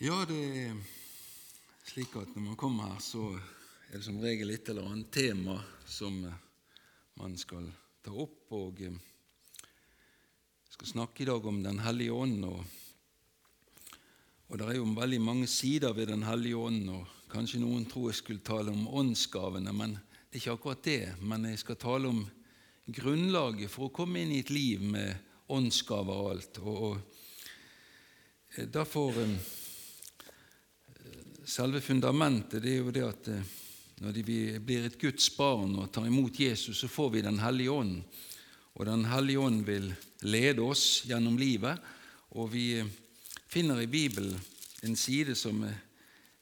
Ja, det er slik at når man kommer her, så er det som regel et eller annet tema som eh, man skal ta opp. Og jeg eh, skal snakke i dag om Den hellige ånd. Og, og det er jo veldig mange sider ved Den hellige ånd. og Kanskje noen tror jeg skulle tale om åndsgavene, men det er ikke akkurat det. Men jeg skal tale om grunnlaget for å komme inn i et liv med åndsgaver og alt. Og, og eh, Derfor Selve fundamentet det er jo det at eh, når vi blir et Guds barn og tar imot Jesus, så får vi Den hellige ånd. Og Den hellige ånd vil lede oss gjennom livet. Og vi eh, finner i Bibelen en side som eh,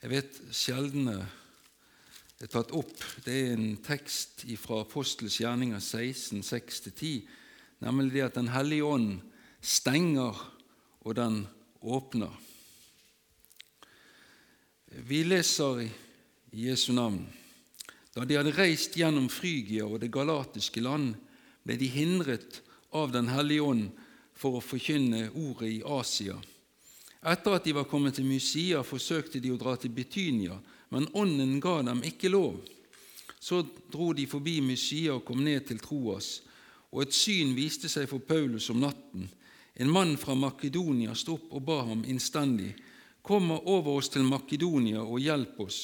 jeg vet sjelden er tatt opp. Det er en tekst fra Apostels gjerninger 16, 6-10, nemlig det at Den hellige ånd stenger, og den åpner. Vi leser i Jesu navn. Da de hadde reist gjennom Frygia og det galatiske land, ble de hindret av Den hellige ånd for å forkynne ordet i Asia. Etter at de var kommet til Mysia, forsøkte de å dra til Betynia, men ånden ga dem ikke lov. Så dro de forbi Mysia og kom ned til Troas, og et syn viste seg for Paulus om natten. En mann fra Makedonia sto opp og ba ham innstendig:" Kom over oss til Makedonia og hjelp oss.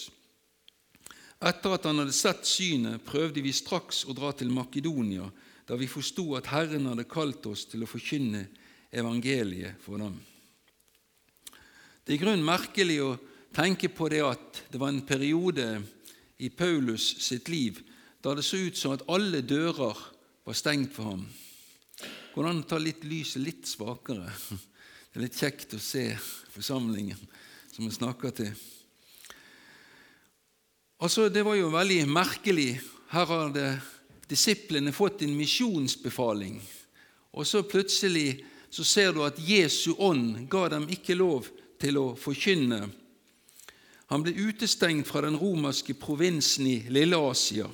Etter at han hadde sett synet, prøvde vi straks å dra til Makedonia, da vi forsto at Herren hadde kalt oss til å forkynne evangeliet for dem. Det er i grunnen merkelig å tenke på det at det var en periode i Paulus sitt liv da det så ut som at alle dører var stengt for ham. Går det an å ta litt lyset litt svakere? Det er litt kjekt å se forsamlingen som vi snakker til. Altså, Det var jo veldig merkelig. Her hadde disiplene fått en misjonsbefaling, og så plutselig så ser du at Jesu ånd ga dem ikke lov til å forkynne. Han ble utestengt fra den romerske provinsen i Lille-Asia.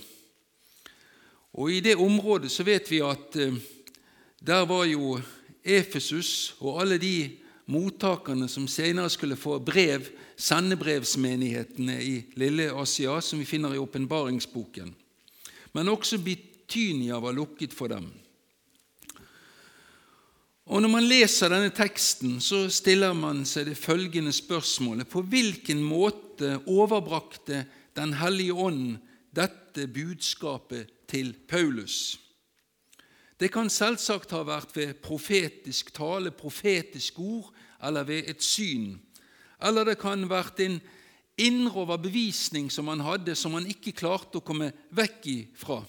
Og I det området så vet vi at eh, der var jo Efesus og alle de mottakerne som senere skulle få brev, sendebrevsmenighetene i Lille Asia, som vi finner i åpenbaringsboken. Men også Bitynia var lukket for dem. Og Når man leser denne teksten, så stiller man seg det følgende spørsmålet På hvilken måte overbrakte Den hellige ånd dette budskapet til Paulus? Det kan selvsagt ha vært ved profetisk tale, profetisk ord, eller ved et syn. Eller det kan ha vært en indre overbevisning som han hadde, som han ikke klarte å komme vekk ifra.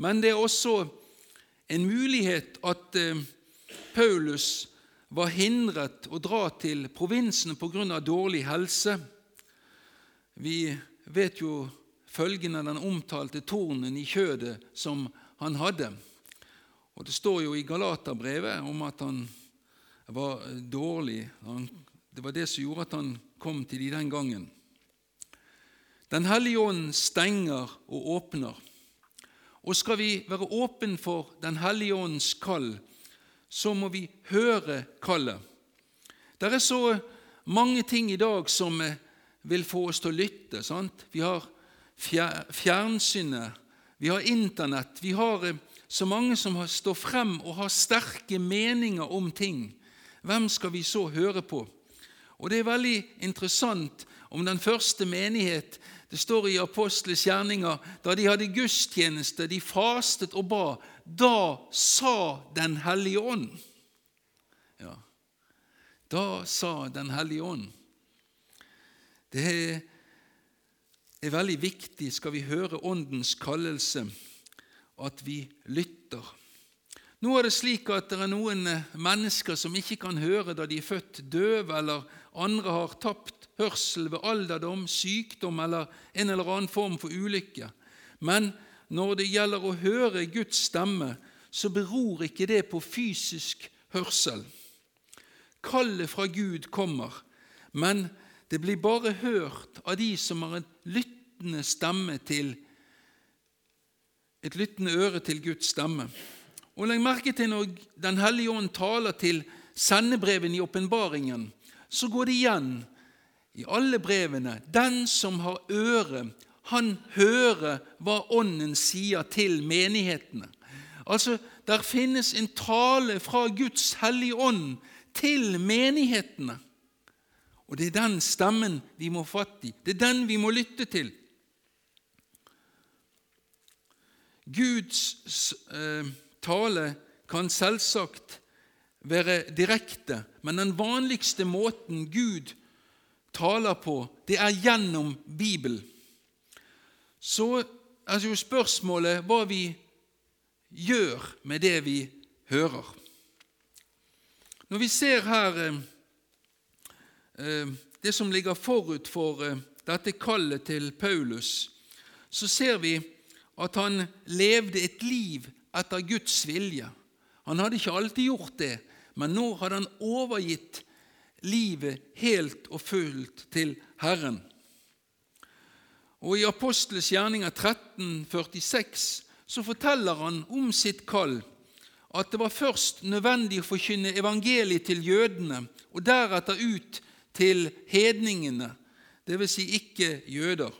Men det er også en mulighet at eh, Paulus var hindret å dra til provinsene pga. dårlig helse. Vi vet jo følgende den omtalte tornen i kjødet som han hadde. Og Det står jo i Galaterbrevet om at han var dårlig. Det var det som gjorde at han kom til de den gangen. Den hellige ånd stenger og åpner. Og skal vi være åpne for Den hellige ånds kall, så må vi høre kallet. Det er så mange ting i dag som vil få oss til å lytte. Sant? Vi har fjernsynet, vi har Internett, vi har eh, så mange som står frem og har sterke meninger om ting. Hvem skal vi så høre på? Og Det er veldig interessant om den første menighet. Det står i Apostles gjerninger da de hadde gudstjeneste, de fastet og ba. Da sa Den hellige ånd. Ja, da sa Den hellige ånd. Det er er veldig viktig, skal vi høre Åndens kallelse, at vi lytter. Nå er det slik at det er noen mennesker som ikke kan høre da de er født døve, eller andre har tapt hørsel ved alderdom, sykdom eller en eller annen form for ulykke. Men når det gjelder å høre Guds stemme, så beror ikke det på fysisk hørsel. Kallet fra Gud kommer, men det blir bare hørt av de som har en lyttende stemme til et lyttende øre til Guds stemme. Og Legg merke til når Den hellige ånd taler til sendebrevene i åpenbaringen, så går det igjen i alle brevene. Den som har øre, han hører hva Ånden sier til menighetene. Altså, Der finnes en tale fra Guds hellige ånd til menighetene. Og det er den stemmen vi må fatte i. Det er den vi må lytte til. Guds eh, tale kan selvsagt være direkte, men den vanligste måten Gud taler på, det er gjennom Bibelen. Så er jo spørsmålet hva vi gjør med det vi hører. Når vi ser her eh, det som ligger forut for eh, dette kallet til Paulus, så ser vi at han levde et liv etter Guds vilje. Han hadde ikke alltid gjort det, men nå hadde han overgitt livet helt og fullt til Herren. Og I Apostles gjerninger 13, 46, så forteller han om sitt kall, at det var først nødvendig å forkynne evangeliet til jødene, og deretter ut til hedningene, dvs. Si ikke jøder.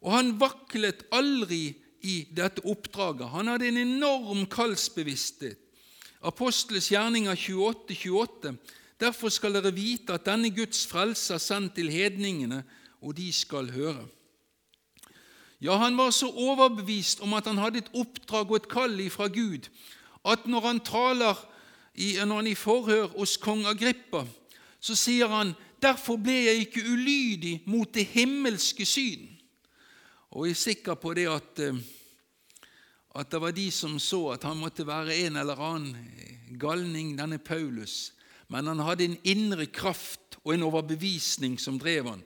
Og han vaklet aldri i dette oppdraget. Han hadde en enorm kallsbevissthet. Apostles gjerninger 28, 28. Derfor skal dere vite at denne Guds frelse er sendt til hedningene, og de skal høre. Ja, han var så overbevist om at han hadde et oppdrag og et kall fra Gud, at når han taler i, når han i forhør hos kong Agrippa, så sier han derfor ble jeg ikke ulydig mot det himmelske syn. Og jeg er sikker på det at, eh, at det var de som så at han måtte være en eller annen galning, denne Paulus. Men han hadde en indre kraft og en overbevisning som drev han.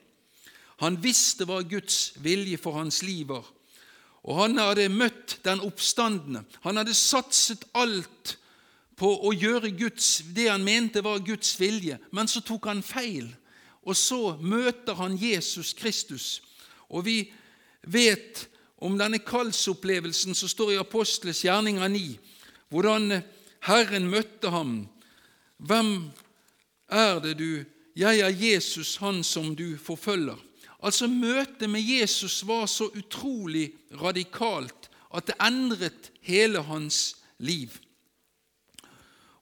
Han visste hva Guds vilje for hans liv var. Og han hadde møtt den oppstandende. Han hadde satset alt på å gjøre Guds, det han mente var Guds vilje, men så tok han feil. Og så møter han Jesus Kristus. Og vi vet om denne kallsopplevelsen som står i Apostles gjerninger 9, hvordan Herren møtte ham. Hvem er det du Jeg er Jesus, han som du forfølger. Altså Møtet med Jesus var så utrolig radikalt at det endret hele hans liv.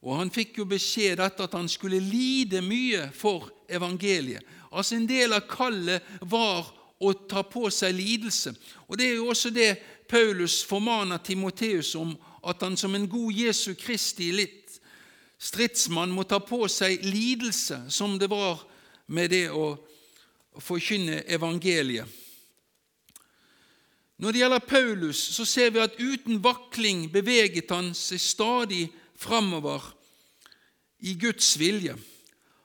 Og Han fikk jo beskjed etter at han skulle lide mye for evangeliet. Altså En del av kallet var å ta på seg lidelse. Og Det er jo også det Paulus formaner Timoteus om, at han som en god Jesu Kristi litt stridsmann må ta på seg lidelse, som det var med det å forkynne evangeliet. Når det gjelder Paulus, så ser vi at uten vakling beveget han seg stadig framover i Guds vilje.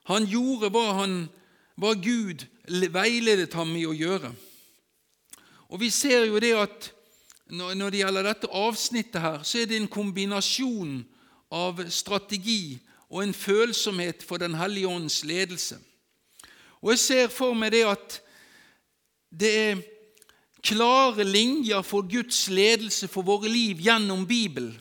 Han gjorde hva, han, hva Gud veiledet ham i å gjøre. Og Vi ser jo det at når det gjelder dette avsnittet, her, så er det en kombinasjon av strategi og en følsomhet for Den hellige ånds ledelse. Og Jeg ser for meg det at det er klare linjer for Guds ledelse for våre liv gjennom Bibelen.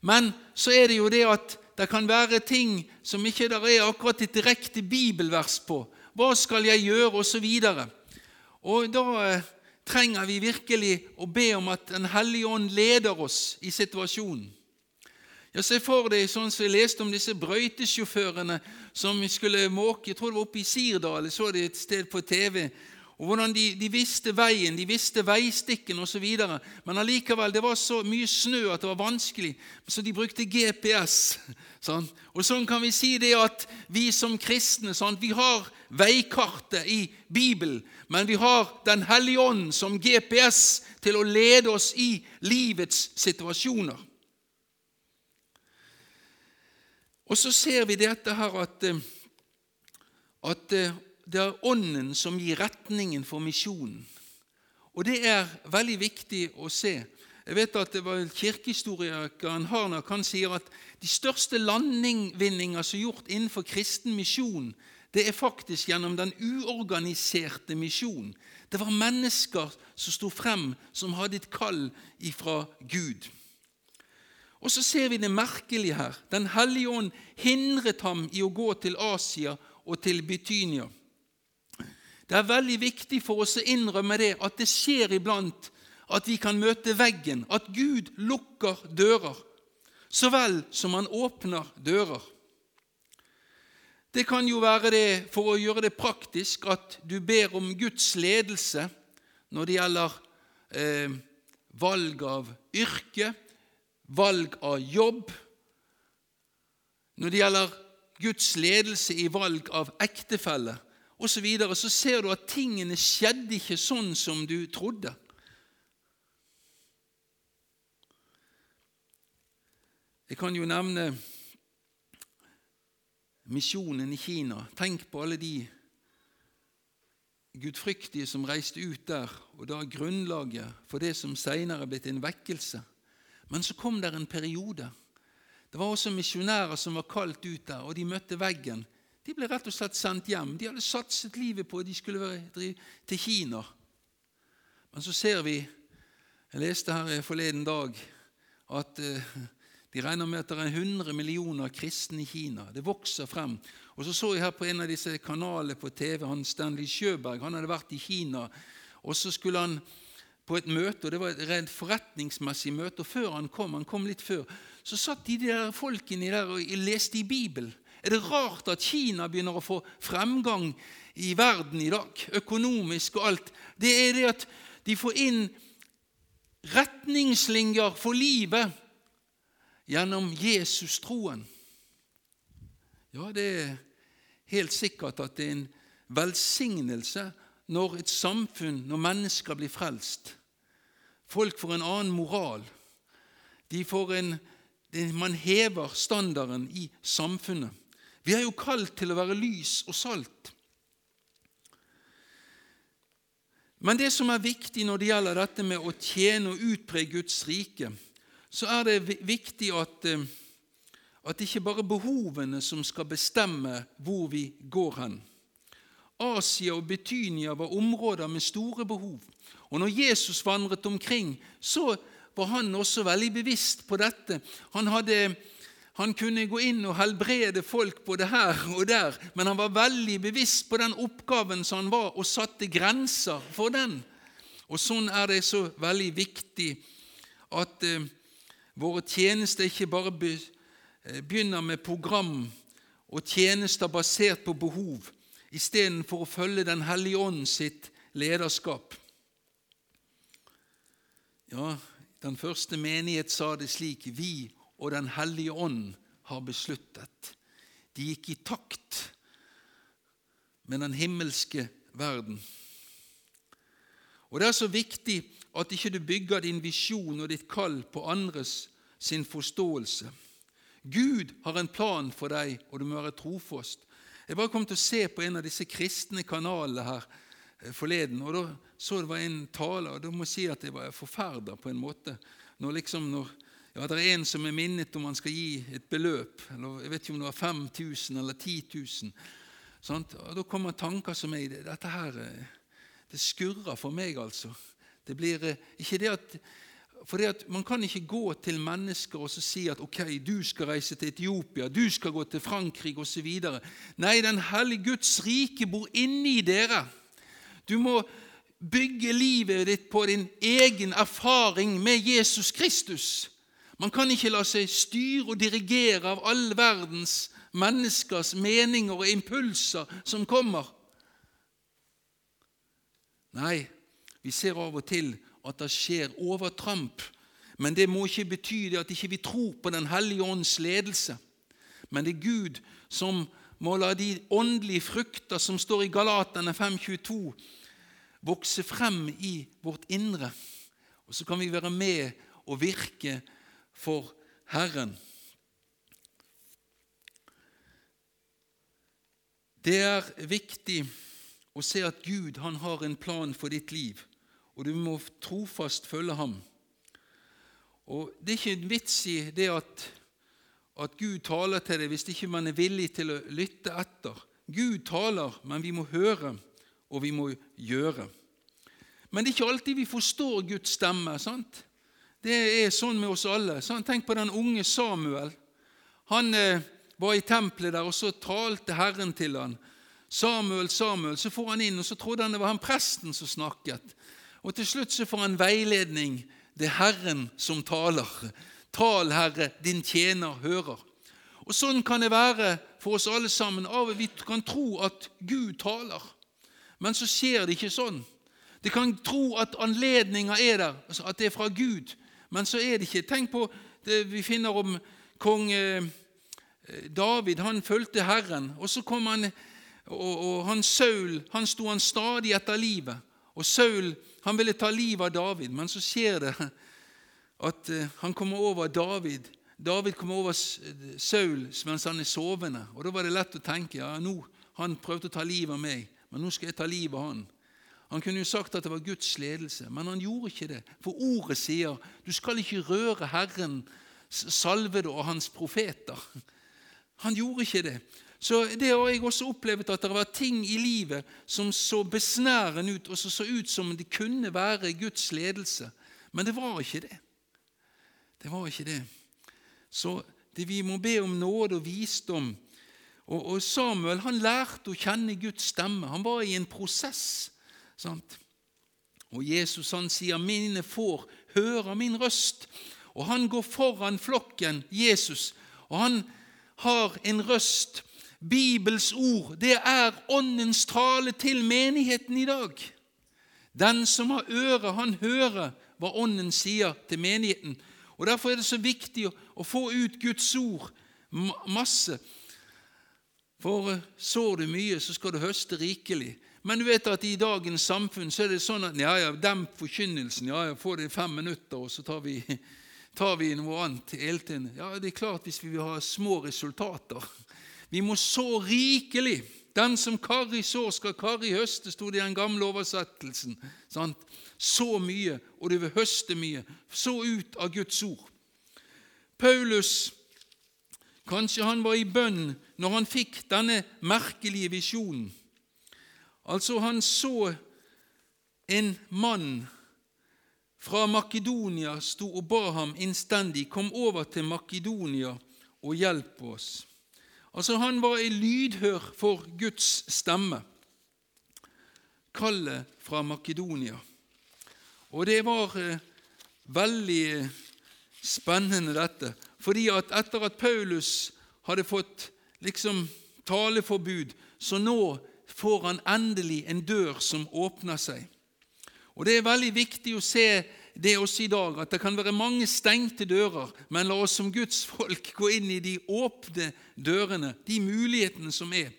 Men så er det jo det at det kan være ting som ikke der er akkurat et direkte bibelvers på, hva skal jeg gjøre? Og så videre. Og da eh, trenger vi virkelig å be om at Den hellige ånd leder oss i situasjonen. Ja, Se for deg sånn som jeg leste om disse brøytesjåførene som skulle måke Jeg tror det var oppe i Sirdal, jeg så det et sted på TV og hvordan de, de, visste veien, de visste veistikken osv. Men allikevel, det var så mye snø at det var vanskelig, så de brukte GPS. Sånn. Og sånn kan vi si det at vi som kristne sånn, vi har veikartet i Bibelen, men vi har Den hellige ånd som GPS til å lede oss i livets situasjoner. Og så ser vi dette her at, eh, at eh, det er Ånden som gir retningen for misjonen. Og det er veldig viktig å se. Jeg vet at det var Kirkehistorikeren Harnak han sier at de største landvinninger som er gjort innenfor kristen misjon, det er faktisk gjennom den uorganiserte misjonen. Det var mennesker som sto frem, som hadde et kall ifra Gud. Og så ser vi det merkelige her. Den hellige ånd hindret ham i å gå til Asia og til Betynia. Det er veldig viktig for oss å innrømme det, at det skjer iblant at vi kan møte veggen, at Gud lukker dører, så vel som han åpner dører. Det kan jo være det, for å gjøre det praktisk, at du ber om Guds ledelse når det gjelder eh, valg av yrke, valg av jobb, når det gjelder Guds ledelse i valg av ektefelle osv., så, videre, så ser du at tingene skjedde ikke sånn som du trodde. Jeg kan jo nevne misjonen i Kina. Tenk på alle de gudfryktige som reiste ut der, og da grunnlaget for det som senere er blitt en vekkelse. Men så kom det en periode. Det var også misjonærer som var kalt ut der, og de møtte veggen. De ble rett og slett sendt hjem. De hadde satset livet på at de skulle være til Kina. Men så ser vi Jeg leste her forleden dag at uh, de regner med at det er 100 millioner kristne i Kina. Det vokser frem. Og Så så jeg her på en av disse kanalene på TV han Stanley Sjøberg. Han hadde vært i Kina, og så skulle han på et møte, og det var et rent forretningsmessig møte. og Før han kom, han kom litt før, så satt de der folkene der og leste i Bibelen. Er det rart at Kina begynner å få fremgang i verden i dag, økonomisk og alt? Det er det at de får inn retningslinjer for livet gjennom Jesus-troen. Ja, det er helt sikkert at det er en velsignelse når et samfunn, når mennesker blir frelst. Folk får en annen moral. De får en, man hever standarden i samfunnet. Vi er jo kalt til å være lys og salt. Men det som er viktig når det gjelder dette med å tjene og utbre Guds rike, så er det viktig at, eh, at det ikke bare er behovene som skal bestemme hvor vi går hen. Asia og Betynia var områder med store behov. Og når Jesus vandret omkring, så var han også veldig bevisst på dette. Han, hadde, han kunne gå inn og helbrede folk både her og der, men han var veldig bevisst på den oppgaven som han var, og satte grenser for den. Og Sånn er det så veldig viktig at eh, Våre tjenester ikke bare eh, begynner med program og tjenester basert på behov, istedenfor å følge Den hellige ånd sitt lederskap. Ja, Den første menighet sa det slik Vi og Den hellige ånd har besluttet. De gikk i takt med den himmelske verden. Og Det er så viktig at ikke du bygger din visjon og ditt kall på andres sin forståelse. Gud har en plan for deg, og du må være trofast. Jeg bare kom til å se på en av disse kristne kanalene her eh, forleden, og da så det var en taler, og da må jeg si at jeg var forferda på en måte. Når liksom når, ja, Det er en som er minnet om han skal gi et beløp, eller jeg vet ikke om det var 5000 eller 10 000. Sant? Og Da kommer tanker som er i det. Dette her eh, det skurrer for meg, altså. Det blir eh, ikke det at for det at Man kan ikke gå til mennesker og si at ok, du skal reise til Etiopia, du skal gå til Frankrike osv. Nei, Den hellige Guds rike bor inni dere. Du må bygge livet ditt på din egen erfaring med Jesus Kristus. Man kan ikke la seg styre og dirigere av all verdens menneskers meninger og impulser som kommer. Nei, vi ser av og til at det skjer overtramp. Men det må ikke bety at ikke vi ikke tror på Den hellige ånds ledelse. Men det er Gud som må la de åndelige frukter som står i Galaterne 5.22, vokse frem i vårt indre. Og så kan vi være med og virke for Herren. Det er viktig å se at Gud han har en plan for ditt liv og du må trofast følge ham. Og Det er ikke en vits i det at, at Gud taler til deg hvis ikke man er villig til å lytte etter. Gud taler, men vi må høre, og vi må gjøre. Men det er ikke alltid vi forstår Guds stemme. sant? Det er sånn med oss alle. Sånn, Tenk på den unge Samuel. Han eh, var i tempelet der, og så talte Herren til han. Samuel, Samuel, så får han inn, og så trodde han det var han presten som snakket. Og til slutt så får han veiledning. Det er Herren som taler. Tal, Herre, din tjener hører. Og Sånn kan det være for oss alle sammen. Av og vi kan tro at Gud taler, men så skjer det ikke sånn. De kan tro at anledninga er der, altså at det er fra Gud, men så er det ikke. Tenk på det vi finner om kong eh, David. Han fulgte Herren, og så kom han og, og han Saul han sto han stadig etter livet. Og Saul han ville ta livet av David, men så skjer det at eh, han kommer over David. David kommer over Saul mens han er sovende. Og Da var det lett å tenke ja, nå han prøvde å ta livet av meg, men nå skal jeg ta livet av han. Han kunne jo sagt at det var Guds ledelse, men han gjorde ikke det. For ordet sier du skal ikke røre Herren salvede og hans profeter. Han gjorde ikke det. Så Det har jeg også opplevd, at det var ting i livet som så besnærende ut, og som så ut som det kunne være Guds ledelse. Men det var ikke det. Det var ikke det. Så det, vi må be om nåde og visdom. Og, og Samuel han lærte å kjenne Guds stemme. Han var i en prosess. Sant? Og Jesus han sier, 'Mine får høre min røst'. Og han går foran flokken, Jesus, og han har en røst Bibels ord, det er Åndens tale til menigheten i dag. Den som har øre, han hører hva Ånden sier til menigheten. Og Derfor er det så viktig å få ut Guds ord masse. For eh, sår du mye, så skal du høste rikelig. Men du vet at i dagens samfunn så er det sånn at ja, ja, demp forkynnelsen. Ja, ja, få det i fem minutter, og så tar vi, tar vi noe annet hele tiden. Ja, det er klart hvis vi vil ha små resultater, vi må så rikelig. Den som karri sår, skal karri høste, sto det i den gamle oversettelsen. Sant? Så mye, og du vil høste mye. Så ut av Guds ord. Paulus, kanskje han var i bønn når han fikk denne merkelige visjonen. Altså, han så en mann fra Makedonia sto og ba ham innstendig, kom over til Makedonia og hjelp oss. Altså, Han var i lydhør for Guds stemme, kallet fra Makedonia. Og det var eh, veldig spennende, dette. Fordi at etter at Paulus hadde fått liksom taleforbud, så nå får han endelig en dør som åpner seg. Og Det er veldig viktig å se det også i dag, at det kan være mange stengte dører, men la oss som Guds folk gå inn i de åpne dørene, de mulighetene som er.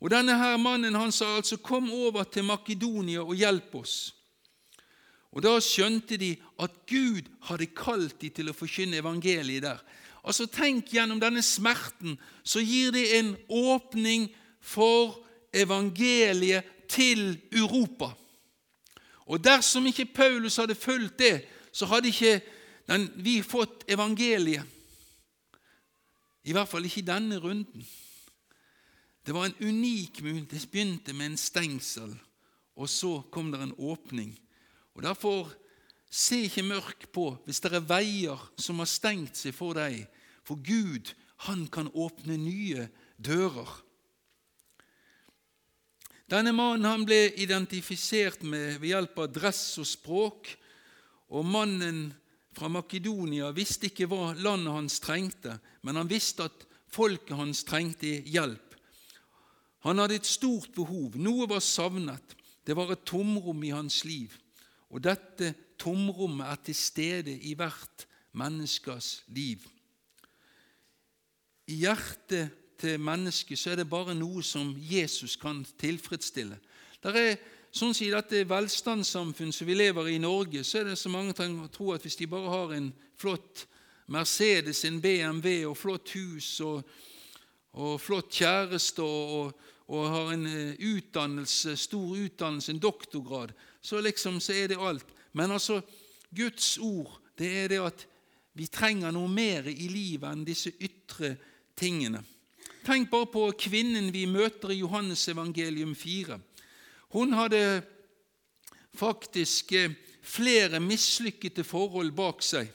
Og Denne her mannen han sa altså 'Kom over til Makedonia og hjelp oss'. Og Da skjønte de at Gud hadde kalt dem til å forkynne evangeliet der. Altså Tenk gjennom denne smerten, så gir det en åpning for evangeliet til Europa. Og dersom ikke Paulus hadde fulgt det, så hadde ikke den, vi fått evangeliet. I hvert fall ikke i denne runden. Det var en unik mulighet. Det begynte med en stengsel, og så kom det en åpning. Og Derfor se ikke mørk på hvis det er veier som har stengt seg for deg, for Gud, han kan åpne nye dører. Denne mannen ble identifisert med ved hjelp av dress og språk, og mannen fra Makedonia visste ikke hva landet hans trengte, men han visste at folket hans trengte hjelp. Han hadde et stort behov. Noe var savnet. Det var et tomrom i hans liv. Og dette tomrommet er til stede i hvert menneskers liv. I hjertet til mennesket, så er det bare noe som Jesus kan tilfredsstille. Der er, sånn I dette velstandssamfunnet som vi lever i i Norge, så er det så mange som tror at hvis de bare har en flott Mercedes, en BMW og flott hus og, og flott kjæreste og, og, har en eh, utdannelse, stor utdannelse, en doktorgrad, så liksom så er det alt. Men altså, Guds ord, det er det at vi trenger noe mer i livet enn disse ytre tingene. Tenk bare på kvinnen vi møter i Johannes evangelium 4. Hun hadde faktisk eh, flere mislykkede forhold bak seg,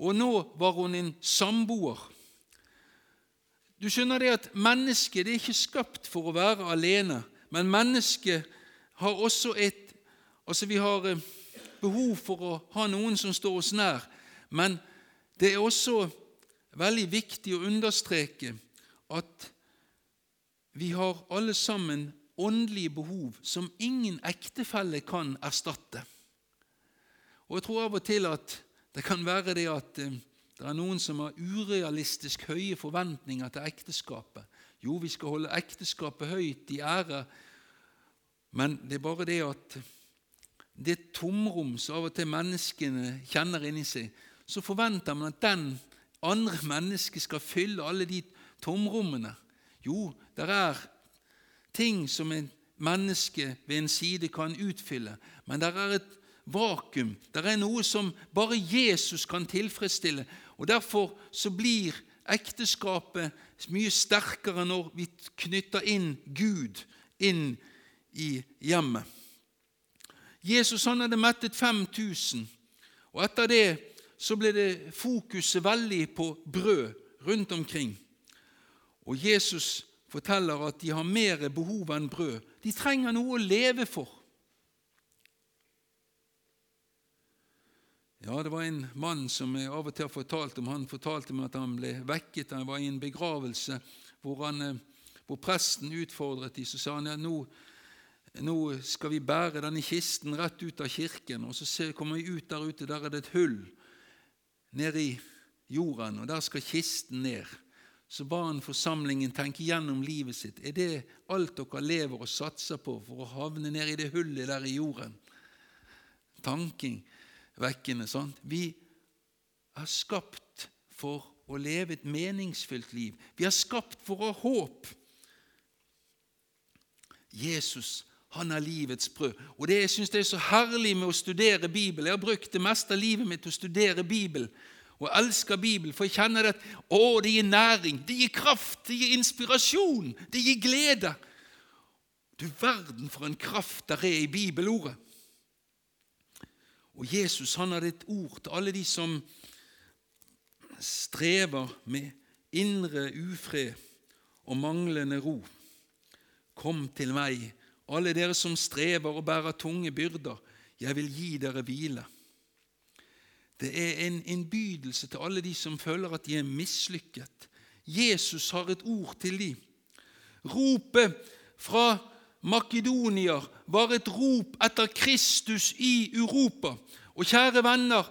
og nå var hun en samboer. Du skjønner det at mennesket det er ikke skapt for å være alene, men mennesket har også et Altså, vi har eh, behov for å ha noen som står oss nær, men det er også veldig viktig å understreke at vi har alle sammen åndelige behov som ingen ektefelle kan erstatte. Og Jeg tror av og til at det kan være det at eh, det er noen som har urealistisk høye forventninger til ekteskapet. Jo, vi skal holde ekteskapet høyt i ære, men det er bare det at det tomrom som av og til menneskene kjenner inni seg, så forventer man at den andre mennesket skal fylle alle de tomrommene. Jo, det er ting som et menneske ved en side kan utfylle, men det er et vakuum. Det er noe som bare Jesus kan tilfredsstille. Og Derfor så blir ekteskapet mye sterkere når vi knytter inn Gud inn i hjemmet. Jesus han hadde mettet 5000, og etter det så ble det fokuset veldig på brød rundt omkring. Og Jesus forteller at de har mer behov enn brød. De trenger noe å leve for. Ja, Det var en mann som jeg av og til har fortalt om. Han fortalte meg at han ble vekket. Han var i en begravelse hvor, han, eh, hvor presten utfordret dem. Så sa han ja, nå, nå skal vi bære denne kisten rett ut av kirken. Og så kommer vi ut der ute, der er det et hull nede i jorden, og der skal kisten ned. Så ba han forsamlingen tenke gjennom livet sitt. Er det alt dere lever og satser på for å havne ned i det hullet der i jorden? Tanking vekkende. sant? Vi er skapt for å leve et meningsfylt liv. Vi er skapt for å ha håp. Jesus han er livets brød. Og det Jeg syns det er så herlig med å studere Bibelen. Jeg har brukt det meste av livet mitt til å studere Bibelen. Og elsker Bibelen, for jeg kjenner at å, det gir næring, det gir kraft, det gir inspirasjon, det gir glede. Du verden for en kraft der er i bibelordet. Og Jesus han hadde et ord til alle de som strever med indre ufred og manglende ro. Kom til meg, alle dere som strever og bærer tunge byrder. Jeg vil gi dere hvile. Det er en innbydelse til alle de som føler at de er mislykket. Jesus har et ord til dem. Ropet fra makedonier var et rop etter Kristus i Europa. Og kjære venner,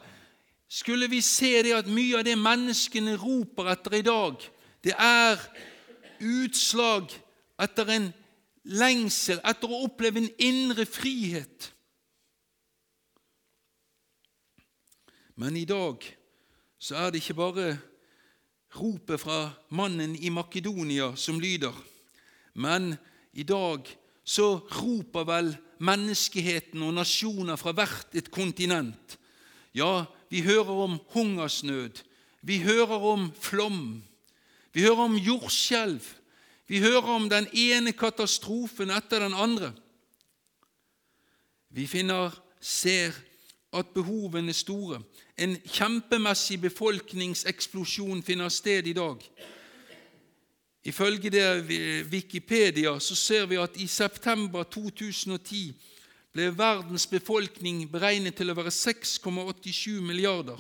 skulle vi se det at mye av det menneskene roper etter i dag, det er utslag etter en lengsel, etter å oppleve en indre frihet. Men i dag så er det ikke bare ropet fra mannen i Makedonia som lyder, men i dag så roper vel menneskeheten og nasjoner fra hvert et kontinent. Ja, vi hører om hungersnød, vi hører om flom, vi hører om jordskjelv, vi hører om den ene katastrofen etter den andre. Vi finner, ser at behovene er store. En kjempemessig befolkningseksplosjon finner sted i dag. Ifølge Wikipedia så ser vi at i september 2010 ble verdens befolkning beregnet til å være 6,87 milliarder.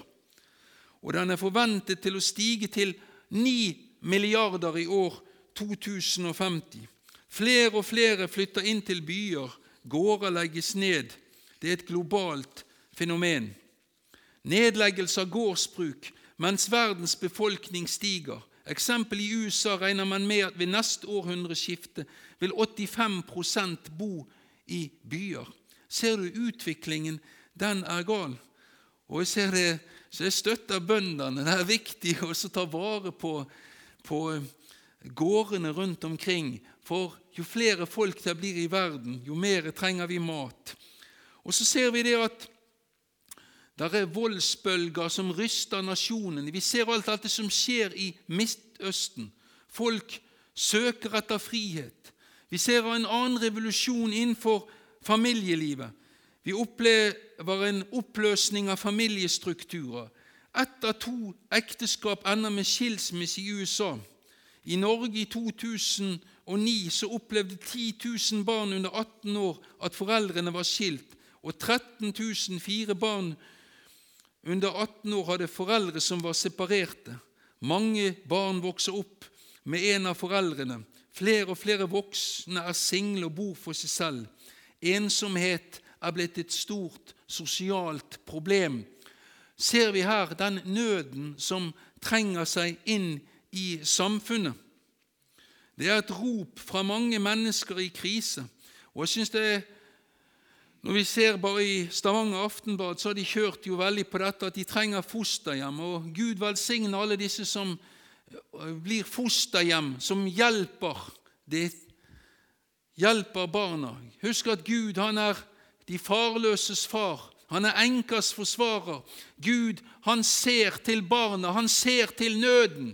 Og den er forventet til å stige til 9 milliarder i år 2050. Flere og flere flytter inn til byer, gårder legges ned. Det er et globalt fenomen. Nedleggelse av gårdsbruk mens verdens befolkning stiger. Eksempel i USA regner man med at ved neste århundreskifte vil 85% bo i byer. Ser du utviklingen? Den er gal. Og jeg ser det, så jeg støtter bøndene. Det er viktig å ta vare på, på gårdene rundt omkring. For jo flere folk det blir i verden, jo mer trenger vi mat. Og så ser vi det at det er voldsbølger som ryster nasjonene. Vi ser alt dette som skjer i Midtøsten. Folk søker etter frihet. Vi ser en annen revolusjon innenfor familielivet. Vi opplever en oppløsning av familiestrukturer. Ett av to ekteskap ender med skilsmisse i USA. I Norge i 2009 så opplevde 10 000 barn under 18 år at foreldrene var skilt, og 13 004 barn under 18 år hadde foreldre som var separerte. Mange barn vokser opp med en av foreldrene. Flere og flere voksne er single og bor for seg selv. Ensomhet er blitt et stort sosialt problem. Ser vi her den nøden som trenger seg inn i samfunnet? Det er et rop fra mange mennesker i krise. Og jeg synes det er når vi ser bare i Stavanger Aftenblad, så har de kjørt jo veldig på dette at de trenger fosterhjem. Og Gud velsigne alle disse som eh, blir fosterhjem, som hjelper, de, hjelper barna. Husk at Gud han er de farløses far. Han er enkas forsvarer. Gud han ser til barna, han ser til nøden.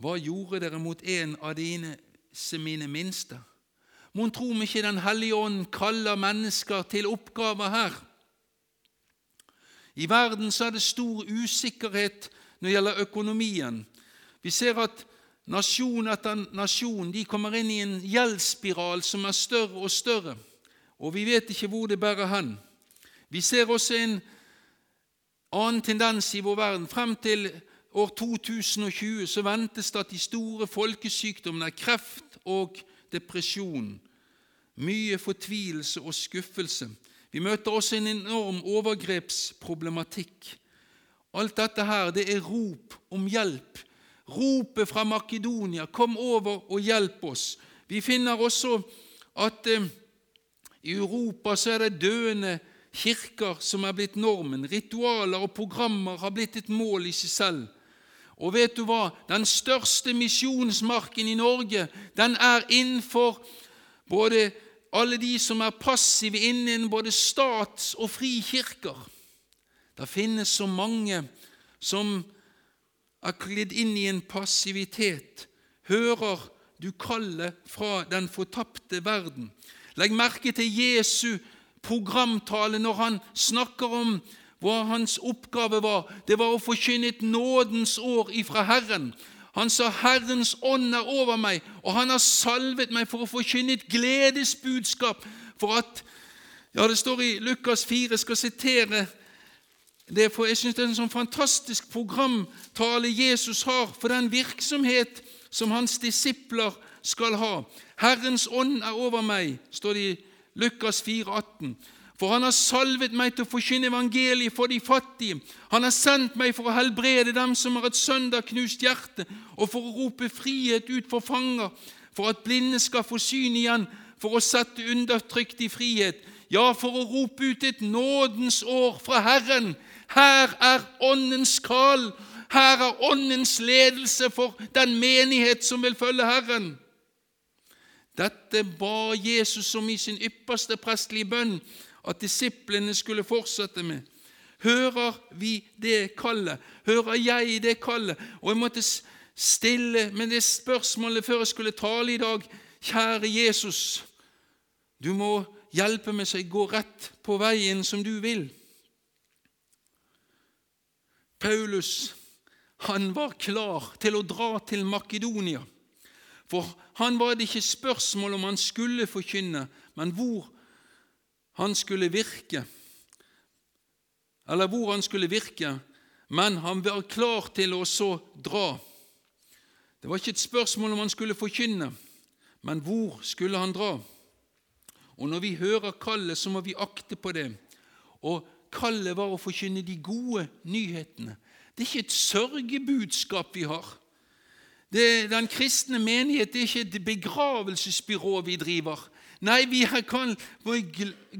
Hva gjorde dere mot en av dine mine minste? Mon tro om ikke Den hellige ånd kaller mennesker til oppgaver her? I verden så er det stor usikkerhet når det gjelder økonomien. Vi ser at nasjon etter nasjon de kommer inn i en gjeldsspiral som er større og større, og vi vet ikke hvor det bærer hen. Vi ser også en annen tendens i vår verden. Frem til år 2020 så ventes det at de store folkesykdommene, kreft og depresjon, mye fortvilelse og skuffelse. Vi møter også en enorm overgrepsproblematikk. Alt dette her, det er rop om hjelp. Ropet fra Makedonia 'Kom over og hjelp oss'. Vi finner også at eh, i Europa så er det døende kirker som er blitt normen. Ritualer og programmer har blitt et mål i seg selv. Og vet du hva? Den største misjonsmarken i Norge den er innenfor både alle de som er passive innen både stats- og frikirker. Det finnes så mange som er klidd inn i en passivitet. Hører du kallet fra den fortapte verden? Legg merke til Jesu programtale når han snakker om hva hans oppgave var. Det var å forkynne et nådens år ifra Herren. Han sa, 'Herrens ånd er over meg, og han har salvet meg for å forkynne et gledesbudskap.' For at Ja, det står i Lukas 4, jeg skal sitere det, for jeg syns det er en sånn fantastisk programtale Jesus har for den virksomhet som hans disipler skal ha. 'Herrens ånd er over meg', står det i Lukas 4, 18. For han har salvet meg til å forkynne evangeliet for de fattige. Han har sendt meg for å helbrede dem som har et søndagknust hjerte, og for å rope frihet ut for fanger, for at blinde skal få syn igjen, for å sette undertrykt i frihet. Ja, for å rope ut et nådens år fra Herren. Her er Åndens kall. Her er Åndens ledelse for den menighet som vil følge Herren. Dette ba Jesus om i sin ypperste prestelige bønn at disiplene skulle fortsette med. Hører vi det kallet? Hører jeg det kallet? Og jeg måtte stille med det spørsmålet før jeg skulle tale i dag. Kjære Jesus, du må hjelpe meg så jeg går rett på veien som du vil. Paulus han var klar til å dra til Makedonia. For han var det ikke spørsmål om han skulle forkynne, men hvor han skulle virke, eller hvor han skulle virke, men han var klar til å så dra. Det var ikke et spørsmål om han skulle forkynne, men hvor skulle han dra? Og Når vi hører kallet, så må vi akte på det. Og Kallet var å forkynne de gode nyhetene. Det er ikke et sørgebudskap vi har. Det, den kristne menighet det er ikke et begravelsesbyrå vi driver. Nei, vi kan få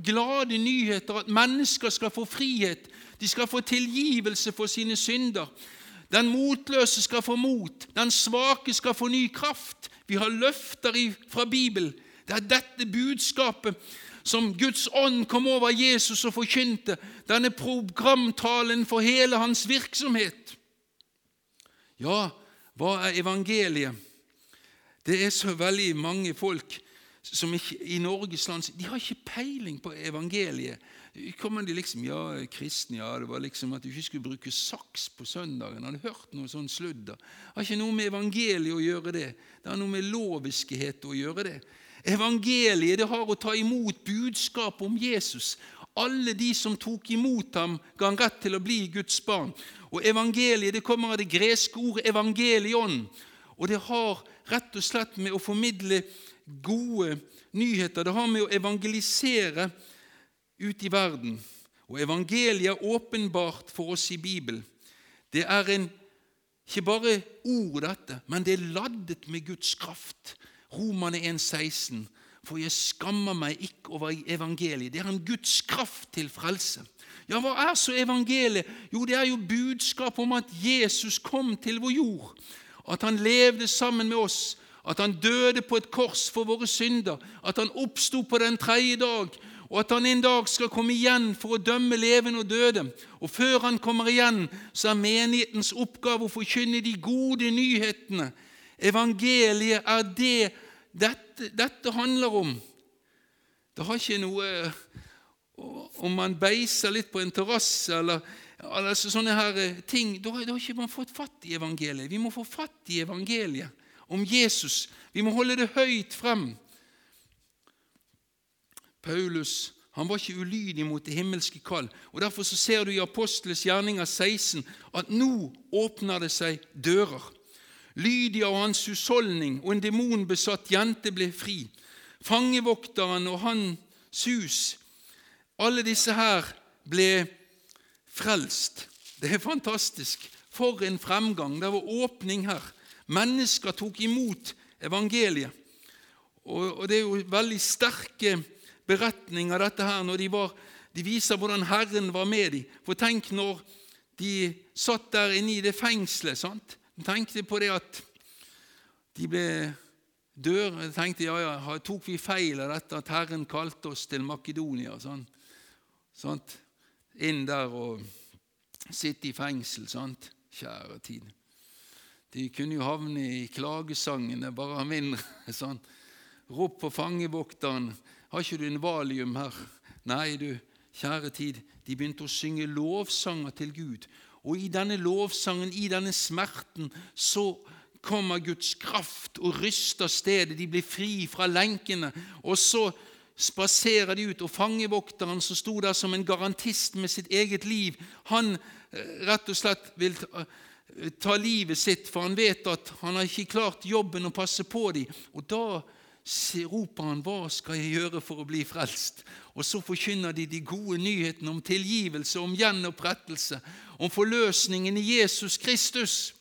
glade nyheter at mennesker skal få frihet. De skal få tilgivelse for sine synder. Den motløse skal få mot. Den svake skal få ny kraft. Vi har løfter fra Bibelen. Det er dette budskapet som Guds ånd kom over Jesus og forkynte. Denne programtalen for hele hans virksomhet. Ja, hva er evangeliet? Det er så veldig mange folk som ikke, i Norges land de har ikke peiling på evangeliet. Kommer de liksom Ja, kristne, ja, det var liksom at du ikke skulle bruke saks på søndagen. Hadde hørt noe sånn sludder. Har ikke noe med evangeliet å gjøre det. Det har noe med loviskhet å gjøre det. Evangeliet det har å ta imot budskapet om Jesus. Alle de som tok imot ham, ga han rett til å bli Guds barn. Og Evangeliet det kommer av det greske ordet evangelion. Og det har rett og slett med å formidle gode nyheter. Det har med å evangelisere ut i verden. Og evangeliet er åpenbart for oss i Bibelen. Det er en, ikke bare ord, dette, men det er laddet med Guds kraft. Romane 1,16. For jeg skammer meg ikke over evangeliet. Det er en Guds kraft til frelse. Ja, hva er så evangeliet? Jo, det er jo budskap om at Jesus kom til vår jord. At han levde sammen med oss. At han døde på et kors for våre synder. At han oppsto på den tredje dag. Og at han en dag skal komme igjen for å dømme levende og døde. Og før han kommer igjen, så er menighetens oppgave å forkynne de gode nyhetene. Evangeliet er det dette, dette handler om. Det har ikke noe Om man beiser litt på en terrasse eller altså sånne her eh, ting Da har ikke man fått fatt i evangeliet. Vi må få fatt i evangeliet om Jesus. Vi må holde det høyt frem. Paulus han var ikke ulydig mot det himmelske kall. og Derfor så ser du i Apostles gjerninger 16 at nå åpner det seg dører. Lydia og hans husholdning og en demonbesatt jente ble fri. Fangevokteren og hans hus, alle disse her ble frelst. Det er fantastisk. For en fremgang. Det var åpning her. Mennesker tok imot evangeliet. Og, det er jo veldig sterke beretninger dette her når de, var, de viser hvordan Herren var med dem. For tenk når de satt der inne i det fengselet. sant? tenkte på det at de ble dør. Jeg tenkte ja, ja, tok vi feil av dette at Herren kalte oss til Makedonia? Sånn, sant? Inn der og sitte i fengsel. sant? Kjære tid. De kunne jo havne i klagesangene, bare mindre. sånn. Rop på fangevokteren. 'Har ikke du en valium her?' Nei, du, kjære tid, de begynte å synge lovsanger til Gud. Og i denne lovsangen, i denne smerten, så kommer Guds kraft og ryster stedet. De blir fri fra lenkene. Og så spaserer de ut, og fangevokteren som sto der som en garantist med sitt eget liv, han eh, rett og slett vil ta, livet sitt, for han vet at han har ikke klart jobben å passe på dem. Og da roper han 'Hva skal jeg gjøre for å bli frelst?' Og så forkynner de de gode nyhetene om tilgivelse, om gjenopprettelse, om forløsningen i Jesus Kristus.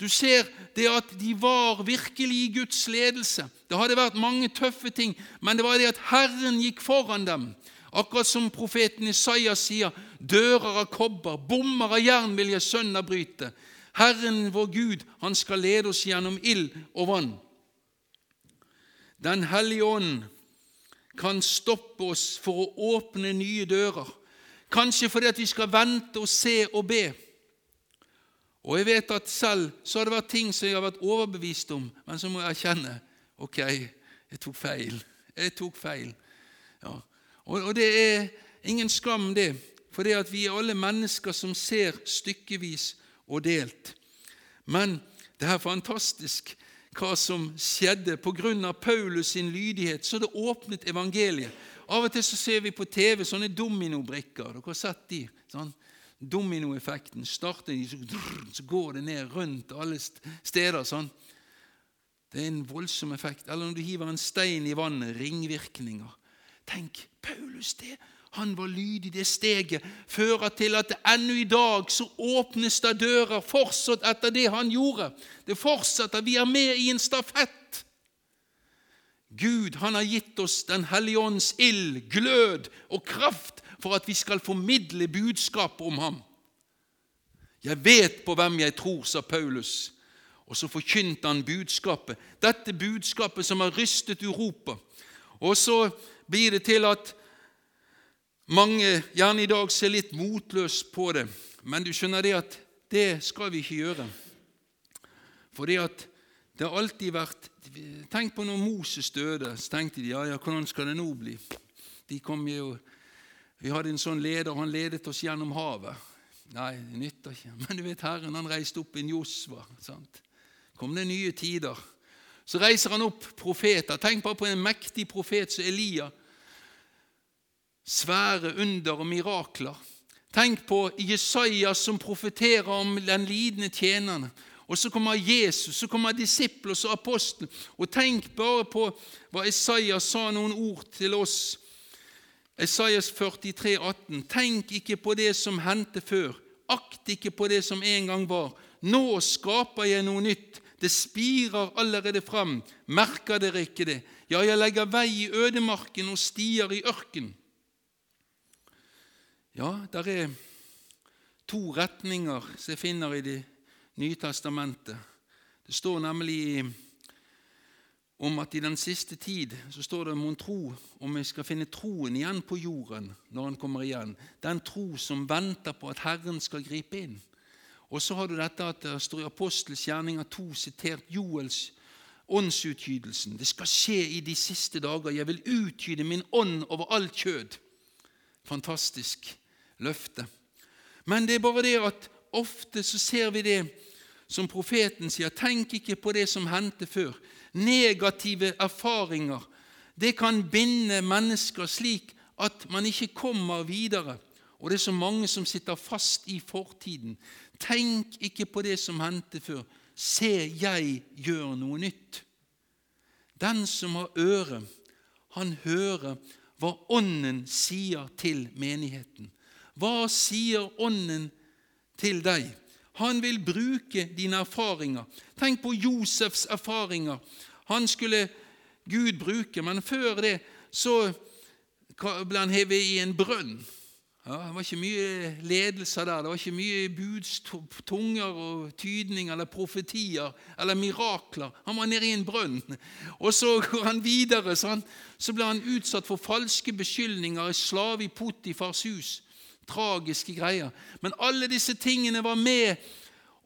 Du ser det at de var virkelig i Guds ledelse. Det hadde vært mange tøffe ting, men det var det at Herren gikk foran dem. Akkurat som profeten Isaiah sier, 'Dører av kobber, bommer av jern vil jeg sønderbryte'. Herren vår Gud, han skal lede oss gjennom ild og vann. Den hellige ånd kan stoppe oss for å åpne nye dører. Kanskje fordi at vi skal vente og se og be. Og jeg vet at selv så har det vært ting som jeg har vært overbevist om, men så må jeg erkjenne ok, jeg tok feil. Jeg tok feil. Ja. Og, og, det er ingen skam, det, for det at vi er alle mennesker som ser stykkevis og delt. Men det er fantastisk hva som skjedde pga. Paulus sin lydighet, så det åpnet evangeliet. Av og til så ser vi på TV sånne dominobrikker. Dere har sett de? Sånn. Dominoeffekten. Starter de, så, går det ned rundt alle steder. sånn. Det er en voldsom effekt. Eller når du hiver en stein i vannet. Ringvirkninger. Tenk, Paulus det han var lydig. Det steget fører til at ennå i dag så åpnes det dører fortsatt etter det han gjorde. Det fortsetter. Vi er med i en stafett. Gud han har gitt oss Den hellige ånds ild, glød og kraft for at vi skal formidle budskapet om ham. Jeg vet på hvem jeg tror, sa Paulus. Og så forkynte han budskapet. Dette budskapet som har rystet Europa. Og så blir det til at mange gjerne i dag ser litt motløst på det, men du skjønner det at det skal vi ikke gjøre. Fordi at Det har alltid vært Tenk på når Moses døde. Så tenkte de ja, ja, hvordan skal det nå bli? De kom jo, Vi hadde en sånn leder, han ledet oss gjennom havet. Nei, det nytter ikke. Men du vet, Herren han reiste opp en Josva. Sant? kom det nye tider. Så reiser han opp profeter. Tenk bare på en mektig profet som Elia. Svære under og mirakler. Tenk på Jesaja som profeterer om den lidende tjeneren. Og så kommer Jesus, så kommer disiplene og apostler. Og tenk bare på hva Jesaja sa noen ord til oss. Isaias 43, 18. Tenk ikke på det som hendte før. Akt ikke på det som en gang var. Nå skaper jeg noe nytt. Det spirer allerede fram. Merker dere ikke det? Ja, jeg legger vei i ødemarken og stier i ørken. Ja, der er to retninger som jeg finner i Det nye testamentet. Det står nemlig om at i den siste tid så står det mon tro om vi skal finne troen igjen på jorden når han kommer igjen. Den tro som venter på at Herren skal gripe inn. Og så har du dette at det står i Apostels gjerninger 2 sitert Joels åndsutgytelsen. Det skal skje i de siste dager. Jeg vil utgyde min ånd over alt kjød. Fantastisk løfte. Men det er bare det at ofte så ser vi det som profeten sier. Tenk ikke på det som hendte før. Negative erfaringer det kan binde mennesker slik at man ikke kommer videre. Og det er så mange som sitter fast i fortiden. Tenk ikke på det som hendte før. Se, jeg gjør noe nytt. Den som har øre, han hører hva Ånden sier til menigheten. Hva sier Ånden til deg? Han vil bruke dine erfaringer. Tenk på Josefs erfaringer. Han skulle Gud bruke, men før det så ble han hevet i en brønn. Ja, det var ikke mye ledelse der. Det var ikke mye budstunger og tydninger eller profetier eller mirakler. Han var nede i en brønn. Og så går han videre. Så, han, så ble han utsatt for falske beskyldninger, slave i Potifars hus. Tragiske greier. Men alle disse tingene var med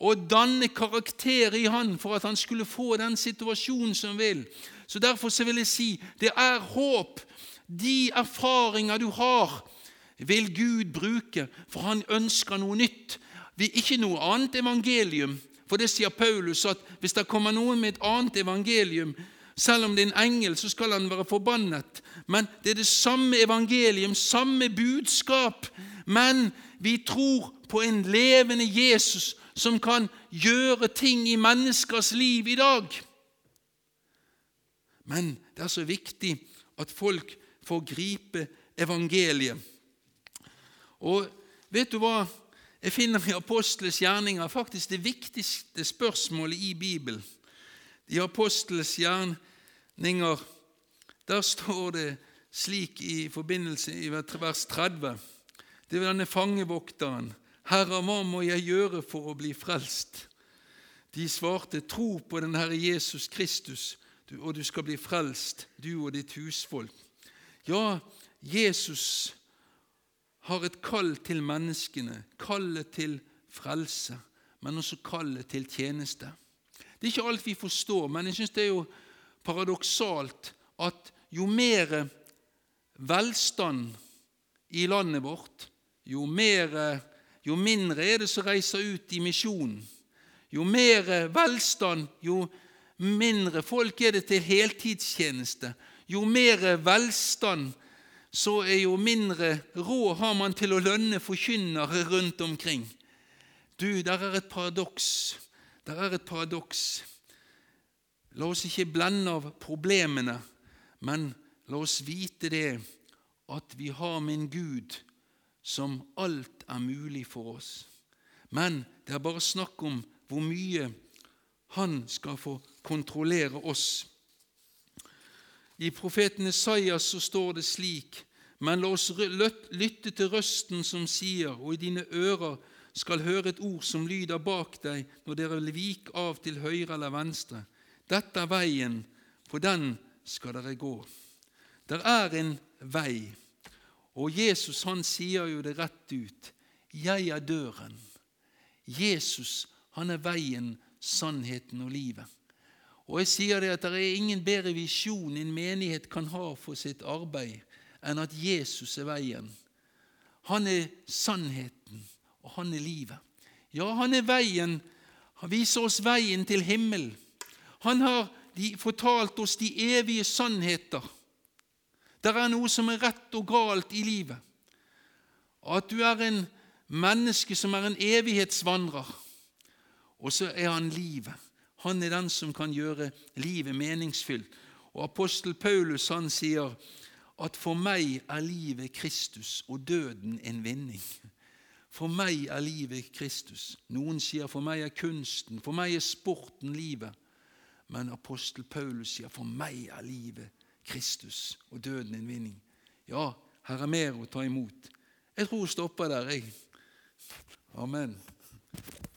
å danne karakter i han for at han skulle få den situasjonen som vil. Så Derfor så vil jeg si det er håp. De erfaringer du har, vil Gud bruke, for han ønsker noe nytt. Vi, ikke noe annet evangelium. For det sier Paulus at hvis det kommer noen med et annet evangelium, selv om det er en engel, så skal han være forbannet. Men det er det samme evangelium, samme budskap. Men vi tror på en levende Jesus som kan gjøre ting i menneskers liv i dag. Men det er så viktig at folk får gripe evangeliet. Og vet du hva? Jeg finner i Apostles gjerninger faktisk det viktigste spørsmålet i Bibelen. I Apostles gjerninger der står det slik i forbindelse i vers 30. Det er denne fangevokteren. Herre, hva må jeg gjøre for å bli frelst? De svarte, tro på den Herre Jesus Kristus, og du skal bli frelst, du og ditt husfolk. Ja, Jesus har et kall til menneskene, kallet til frelse, men også kallet til tjeneste. Det er ikke alt vi forstår, men jeg syns det er jo paradoksalt at jo mer velstand i landet vårt, jo, mer, jo mindre er det som reiser ut i misjonen. Jo mer velstand, jo mindre folk er det til heltidstjeneste. Jo mer velstand, så er jo mindre råd har man til å lønne forkynnere rundt omkring. Du, der er et paradoks. Der er et paradoks. La oss ikke blende av problemene, men la oss vite det at vi har en Gud som alt er mulig for oss. Men det er bare snakk om hvor mye Han skal få kontrollere oss. I profeten Esaias så står det slik:" Men la oss lytte til røsten som sier, og i dine ører skal høre et ord som lyder bak deg når dere vil vike av til høyre eller venstre. Dette er veien, på den skal dere gå. Der er en vei, og Jesus han sier jo det rett ut. Jeg er døren. Jesus han er veien, sannheten og livet. Og jeg sier det at det er ingen bedre visjon en menighet kan ha for sitt arbeid, enn at Jesus er veien. Han er sannheten, og han er livet. Ja, han er veien. Han viser oss veien til himmel. Han har fortalt oss de evige sannheter. Det er noe som er rett og galt i livet. At du er en menneske som er en evighetsvandrer. Og så er han livet. Han er den som kan gjøre livet meningsfylt. Og Apostel Paulus han sier at for meg er livet Kristus og døden en vinning. For meg er livet Kristus. Noen sier for meg er kunsten, for meg er sporten livet. Men apostel Paulus sier for meg er livet Kristus og døden en vinning. Ja, her er mer å ta imot. Jeg tror hun stopper der, jeg. Amen.